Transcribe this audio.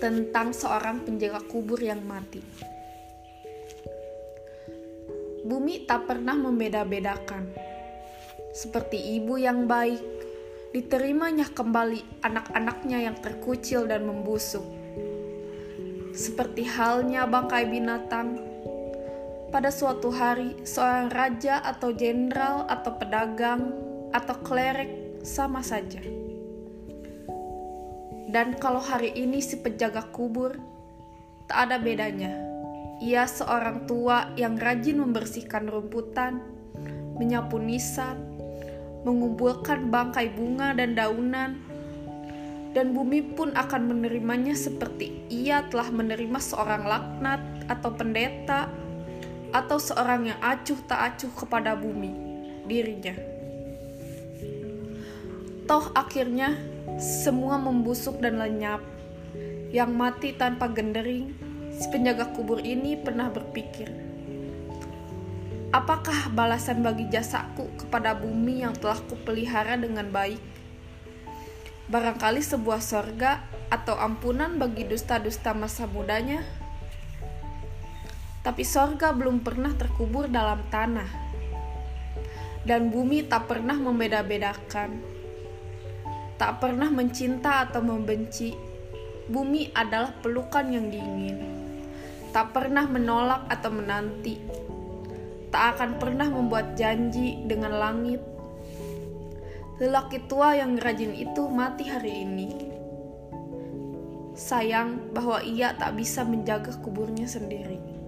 tentang seorang penjaga kubur yang mati. Bumi tak pernah membeda-bedakan. Seperti ibu yang baik, diterimanya kembali anak-anaknya yang terkucil dan membusuk. Seperti halnya bangkai binatang, pada suatu hari seorang raja atau jenderal atau pedagang atau klerek sama saja. Dan kalau hari ini si penjaga kubur, tak ada bedanya. Ia seorang tua yang rajin membersihkan rumputan, menyapu nisan, mengumpulkan bangkai bunga dan daunan, dan bumi pun akan menerimanya seperti ia telah menerima seorang laknat atau pendeta atau seorang yang acuh tak acuh kepada bumi, dirinya. Toh akhirnya semua membusuk dan lenyap. Yang mati tanpa gendering, si penjaga kubur ini pernah berpikir, apakah balasan bagi jasaku kepada bumi yang telah kupelihara dengan baik? Barangkali sebuah sorga atau ampunan bagi dusta-dusta masa mudanya? Tapi sorga belum pernah terkubur dalam tanah. Dan bumi tak pernah membeda-bedakan tak pernah mencinta atau membenci. Bumi adalah pelukan yang dingin, tak pernah menolak atau menanti, tak akan pernah membuat janji dengan langit. Lelaki tua yang rajin itu mati hari ini. Sayang bahwa ia tak bisa menjaga kuburnya sendiri.